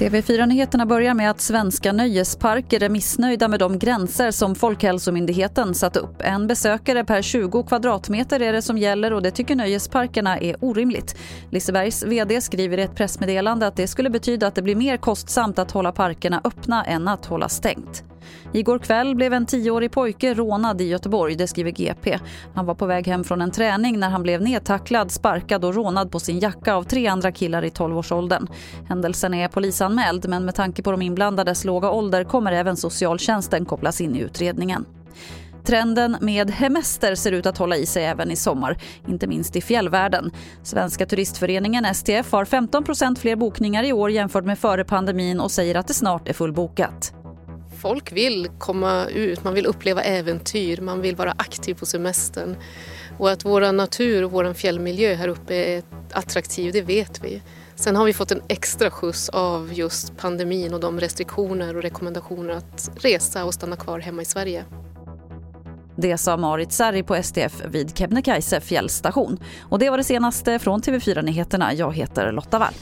TV4-nyheterna börjar med att svenska nöjesparker är missnöjda med de gränser som Folkhälsomyndigheten satt upp. En besökare per 20 kvadratmeter är det som gäller och det tycker nöjesparkerna är orimligt. Lisebergs vd skriver i ett pressmeddelande att det skulle betyda att det blir mer kostsamt att hålla parkerna öppna än att hålla stängt. Igår kväll blev en tioårig pojke rånad i Göteborg, det skriver GP. Han var på väg hem från en träning när han blev nedtacklad, sparkad och rånad på sin jacka av tre andra killar i 12-årsåldern. Händelsen är polisanmäld men med tanke på de inblandades låga ålder kommer även socialtjänsten kopplas in i utredningen. Trenden med hemester ser ut att hålla i sig även i sommar, inte minst i fjällvärlden. Svenska turistföreningen STF har 15% fler bokningar i år jämfört med före pandemin och säger att det snart är fullbokat folk vill komma ut, man vill uppleva äventyr, man vill vara aktiv på semestern. Och att vår natur och vår fjällmiljö här uppe är attraktiv, det vet vi. Sen har vi fått en extra skjuts av just pandemin och de restriktioner och rekommendationer att resa och stanna kvar hemma i Sverige. Det sa Marit Sarri på STF vid Kebnekaise fjällstation. Och det var det senaste från TV4 Nyheterna. Jag heter Lotta Wall.